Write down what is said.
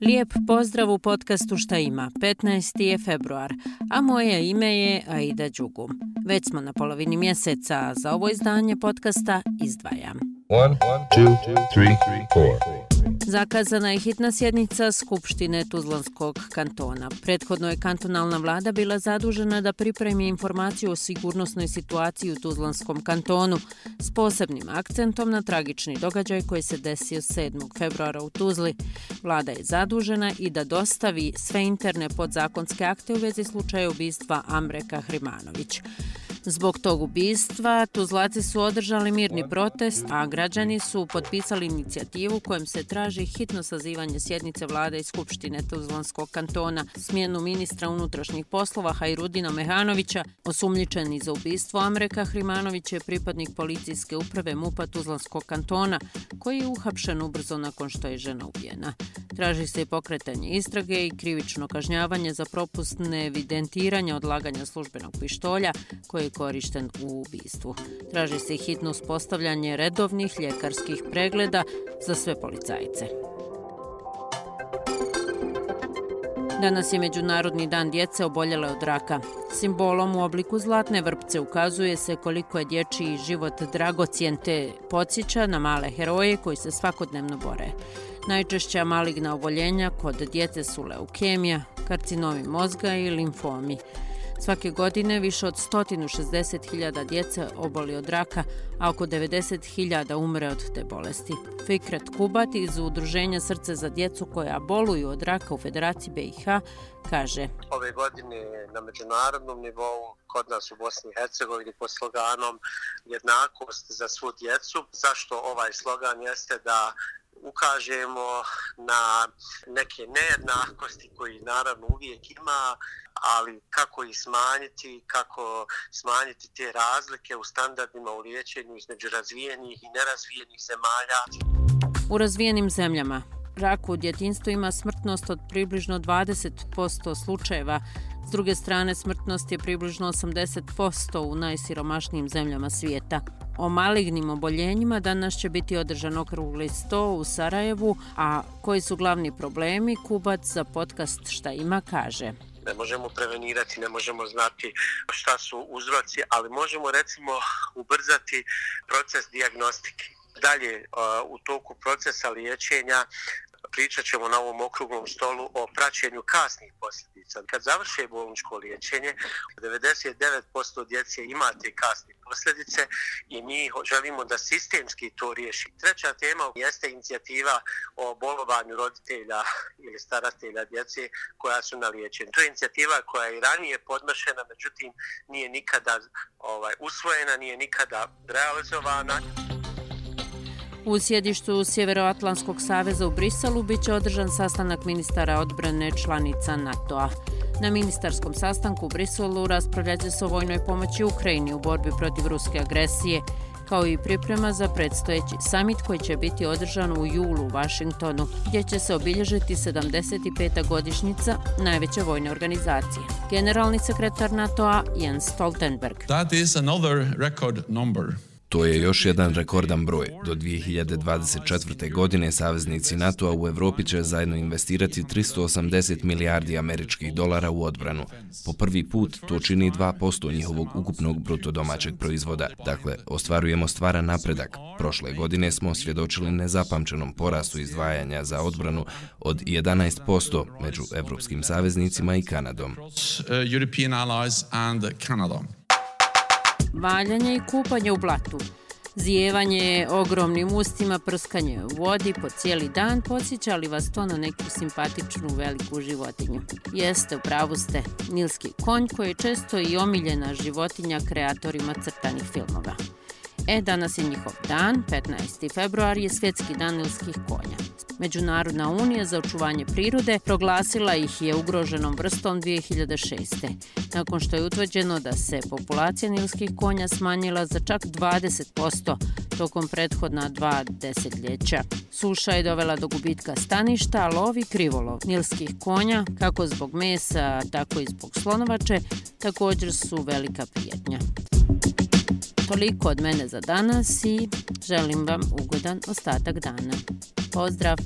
Lijep pozdrav u podcastu Šta ima. 15. je februar, a moje ime je Aida Đugu. Već smo na polovini mjeseca, a za ovo izdanje podcasta izdvajam. 1, 2, 3, 4. Zakazana je hitna sjednica Skupštine Tuzlanskog kantona. Prethodno je kantonalna vlada bila zadužena da pripremi informaciju o sigurnosnoj situaciji u Tuzlanskom kantonu s posebnim akcentom na tragični događaj koji se desio 7. februara u Tuzli. Vlada je zadužena i da dostavi sve interne podzakonske akte u vezi slučaja ubistva Amreka Hrimanović. Zbog tog ubistva Tuzlaci su održali mirni protest, a građani su potpisali inicijativu kojem se traži hitno sazivanje sjednice vlade i Skupštine Tuzlanskog kantona, smjenu ministra unutrašnjih poslova Hajrudina Mehanovića, osumljičeni za ubistvo Amreka Hrimanović je pripadnik policijske uprave MUPA Tuzlanskog kantona, koji je uhapšen ubrzo nakon što je žena ubijena. Traži se i pokretanje istrage i krivično kažnjavanje za propustne evidentiranje odlaganja službenog pištolja, koji korišten u ubistvu. Traži se hitno uspostavljanje redovnih ljekarskih pregleda za sve policajce. Danas je Međunarodni dan djece oboljele od raka. Simbolom u obliku zlatne vrpce ukazuje se koliko je dječiji život dragocijen te podsjeća na male heroje koji se svakodnevno bore. Najčešća maligna oboljenja kod djece su leukemija, karcinomi mozga i limfomi. Svake godine više od 160.000 djece oboli od raka, a oko 90.000 umre od te bolesti. Fikret Kubat iz Udruženja Srce za djecu koja boluju od raka u Federaciji BiH kaže Ove godine na međunarodnom nivou kod nas u Bosni i Hercegovini pod sloganom jednakost za svu djecu. Zašto ovaj slogan jeste da ukažemo na neke nejednakosti koji naravno uvijek ima, ali kako ih smanjiti, kako smanjiti te razlike u standardima u liječenju između razvijenih i nerazvijenih zemalja. U razvijenim zemljama rak u djetinstvu ima smrtnost od približno 20% slučajeva, s druge strane smrtnost je približno 80% u najsiromašnijim zemljama svijeta. O malignim oboljenjima danas će biti održan okrugli sto u Sarajevu, a koji su glavni problemi, Kubac za podcast Šta ima kaže ne možemo prevenirati, ne možemo znati šta su uzroci, ali možemo recimo ubrzati proces diagnostike. Dalje, u toku procesa liječenja pričat ćemo na ovom okruglom stolu o praćenju kasnih posljedica. Kad završe bolničko liječenje, 99% djece ima te kasne posljedice i mi želimo da sistemski to riješi. Treća tema jeste inicijativa o bolovanju roditelja ili staratelja djece koja su na liječenju. To je inicijativa koja je i ranije podnošena, međutim nije nikada ovaj, usvojena, nije nikada realizovana. U sjedištu Sjeveroatlantskog saveza u Briselu bit će održan sastanak ministara odbrane članica NATO-a. Na ministarskom sastanku u Briselu raspravljaće se o vojnoj pomoći Ukrajini u borbi protiv ruske agresije, kao i priprema za predstojeći samit koji će biti održan u julu u Vašingtonu, gdje će se obilježiti 75. godišnjica najveće vojne organizacije. Generalni sekretar NATO-a Jens Stoltenberg. That is another record number. To je još jedan rekordan broj. Do 2024. godine saveznici NATO-a u Evropi će zajedno investirati 380 milijardi američkih dolara u odbranu. Po prvi put to čini 2% njihovog ukupnog bruto domaćeg proizvoda. Dakle, ostvarujemo stvaran napredak. Prošle godine smo svjedočili nezapamčenom porastu izdvajanja za odbranu od 11% među evropskim saveznicima i Kanadom. European allies and Canada valjanje i kupanje u blatu. Zijevanje ogromnim ustima, prskanje u vodi po cijeli dan, podsjeća li vas to na neku simpatičnu veliku životinju? Jeste, u pravu ste, nilski konj koji je često i omiljena životinja kreatorima crtanih filmova. E, danas je njihov dan, 15. februar je svjetski dan nilskih konja. Međunarodna unija za očuvanje prirode proglasila ih je ugroženom vrstom 2006. Nakon što je utvrđeno da se populacija nilskih konja smanjila za čak 20% tokom prethodna dva desetljeća. Suša je dovela do gubitka staništa, a lovi krivolov nilskih konja, kako zbog mesa, tako i zbog slonovače, također su velika prijetnja. Toliko od mene za danas i želim vam ugodan ostatak dana. Pozdrav!